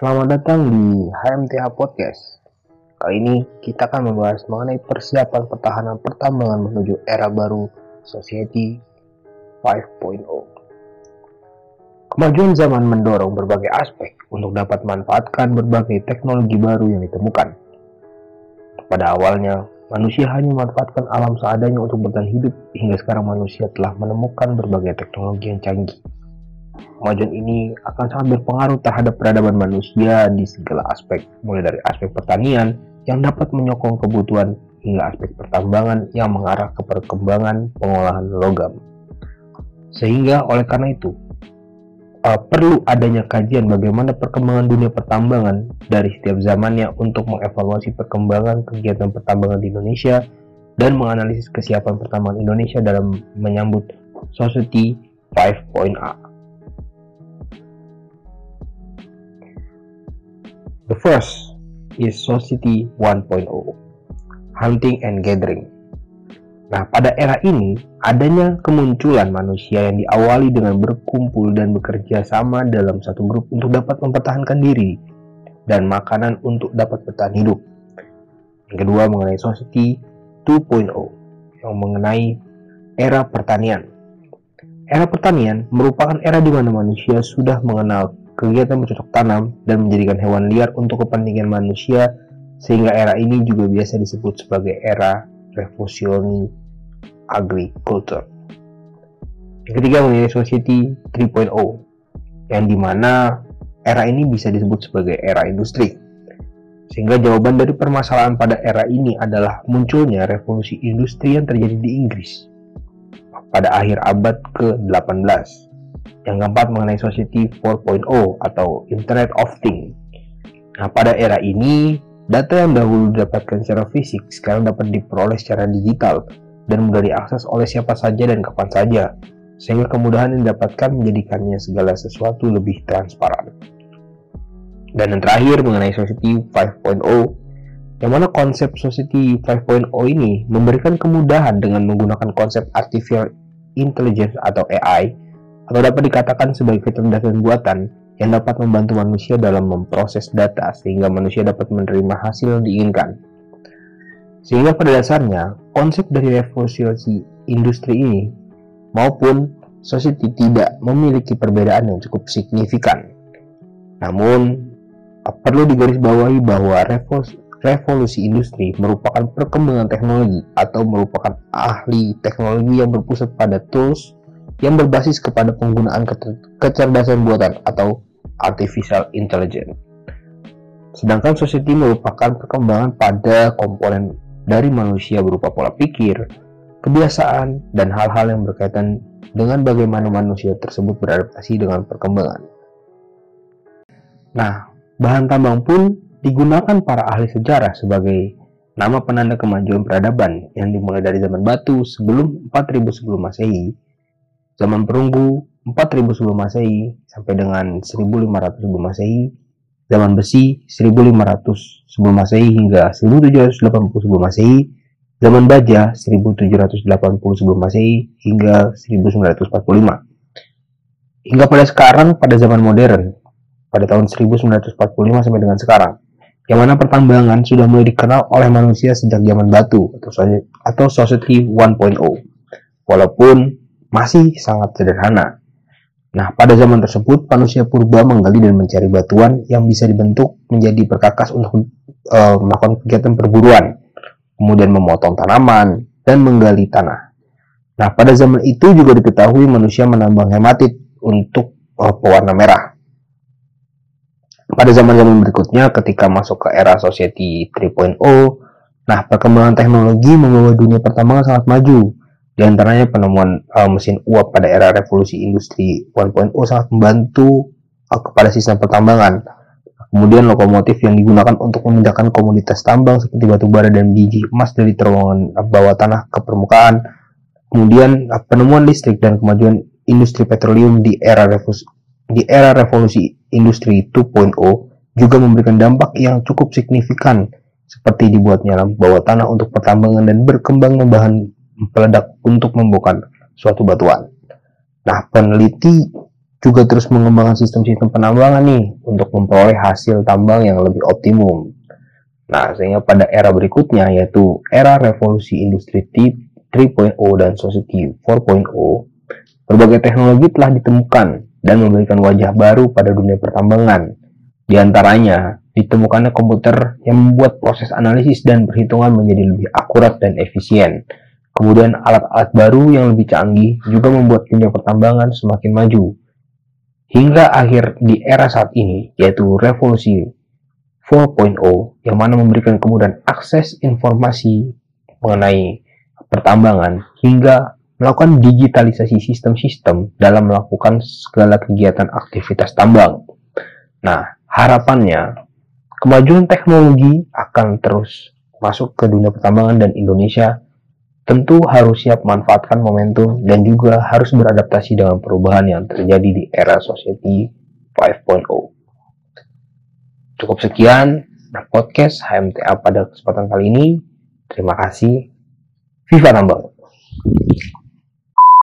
Selamat datang di HMTH Podcast. Kali ini kita akan membahas mengenai persiapan pertahanan pertambangan menuju era baru Society 5.0. Kemajuan zaman mendorong berbagai aspek untuk dapat memanfaatkan berbagai teknologi baru yang ditemukan. Pada awalnya, manusia hanya memanfaatkan alam seadanya untuk bertahan hidup hingga sekarang manusia telah menemukan berbagai teknologi yang canggih Kemajuan ini akan sangat berpengaruh terhadap peradaban manusia di segala aspek, mulai dari aspek pertanian yang dapat menyokong kebutuhan hingga aspek pertambangan yang mengarah ke perkembangan pengolahan logam. Sehingga oleh karena itu, uh, perlu adanya kajian bagaimana perkembangan dunia pertambangan dari setiap zamannya untuk mengevaluasi perkembangan kegiatan pertambangan di Indonesia dan menganalisis kesiapan pertambangan Indonesia dalam menyambut Society 5.0. The first is Society 1.0, Hunting and Gathering. Nah, pada era ini, adanya kemunculan manusia yang diawali dengan berkumpul dan bekerja sama dalam satu grup untuk dapat mempertahankan diri dan makanan untuk dapat bertahan hidup. Yang kedua mengenai Society 2.0 yang mengenai era pertanian. Era pertanian merupakan era di mana manusia sudah mengenal kegiatan bercocok tanam, dan menjadikan hewan liar untuk kepentingan manusia, sehingga era ini juga biasa disebut sebagai era revolusi agriculture. Yang ketiga mengenai society 3.0, yang di mana era ini bisa disebut sebagai era industri. Sehingga jawaban dari permasalahan pada era ini adalah munculnya revolusi industri yang terjadi di Inggris pada akhir abad ke-18 yang keempat mengenai Society 4.0 atau Internet of Things. Nah, pada era ini, data yang dahulu didapatkan secara fisik sekarang dapat diperoleh secara digital dan mudah diakses oleh siapa saja dan kapan saja, sehingga kemudahan yang didapatkan menjadikannya segala sesuatu lebih transparan. Dan yang terakhir mengenai Society 5.0, yang mana konsep Society 5.0 ini memberikan kemudahan dengan menggunakan konsep Artificial Intelligence atau AI atau dapat dikatakan sebagai kecerdasan buatan yang dapat membantu manusia dalam memproses data sehingga manusia dapat menerima hasil yang diinginkan. Sehingga pada dasarnya, konsep dari revolusi industri ini maupun society tidak memiliki perbedaan yang cukup signifikan. Namun, perlu digarisbawahi bahwa revolusi industri merupakan perkembangan teknologi atau merupakan ahli teknologi yang berpusat pada tools, yang berbasis kepada penggunaan kecerdasan buatan atau artificial intelligence. Sedangkan society merupakan perkembangan pada komponen dari manusia berupa pola pikir, kebiasaan, dan hal-hal yang berkaitan dengan bagaimana manusia tersebut beradaptasi dengan perkembangan. Nah, bahan tambang pun digunakan para ahli sejarah sebagai nama penanda kemajuan peradaban yang dimulai dari zaman batu sebelum 4000 sebelum Masehi zaman perunggu 4000 sebelum Masehi sampai dengan 1500 sebelum Masehi, zaman besi 1500 sebelum Masehi hingga 1780 sebelum Masehi, zaman baja 1780 sebelum Masehi hingga 1945. Hingga pada sekarang pada zaman modern pada tahun 1945 sampai dengan sekarang yang mana pertambangan sudah mulai dikenal oleh manusia sejak zaman batu atau atau society 1.0 walaupun masih sangat sederhana. Nah, pada zaman tersebut, manusia purba menggali dan mencari batuan yang bisa dibentuk menjadi perkakas untuk uh, melakukan kegiatan perburuan, kemudian memotong tanaman, dan menggali tanah. Nah, pada zaman itu juga diketahui manusia menambang hematit untuk uh, pewarna merah. Pada zaman-zaman berikutnya, ketika masuk ke era Society 3.0, nah perkembangan teknologi membawa dunia pertambangan sangat maju, di antaranya penemuan uh, mesin uap pada era revolusi industri 1.0 sangat membantu uh, kepada sistem pertambangan. Kemudian lokomotif yang digunakan untuk memindahkan komoditas tambang seperti batu bara dan biji emas dari terowongan bawah tanah ke permukaan. Kemudian uh, penemuan listrik dan kemajuan industri petroleum di era revolusi, di era revolusi industri 2.0 juga memberikan dampak yang cukup signifikan seperti dibuatnya bawah tanah untuk pertambangan dan berkembangnya bahan peledak untuk membongkar suatu batuan. Nah, peneliti juga terus mengembangkan sistem-sistem penambangan nih untuk memperoleh hasil tambang yang lebih optimum. Nah, sehingga pada era berikutnya yaitu era revolusi industri 3.0 dan society 4.0, berbagai teknologi telah ditemukan dan memberikan wajah baru pada dunia pertambangan. Di antaranya, ditemukannya komputer yang membuat proses analisis dan perhitungan menjadi lebih akurat dan efisien. Kemudian alat-alat baru yang lebih canggih juga membuat dunia pertambangan semakin maju hingga akhir di era saat ini, yaitu revolusi 4.0 yang mana memberikan kemudahan akses informasi mengenai pertambangan hingga melakukan digitalisasi sistem-sistem dalam melakukan segala kegiatan aktivitas tambang. Nah, harapannya kemajuan teknologi akan terus masuk ke dunia pertambangan dan Indonesia tentu harus siap memanfaatkan momentum dan juga harus beradaptasi dengan perubahan yang terjadi di era society 5.0. Cukup sekian podcast HMTA pada kesempatan kali ini. Terima kasih. Viva Tambang!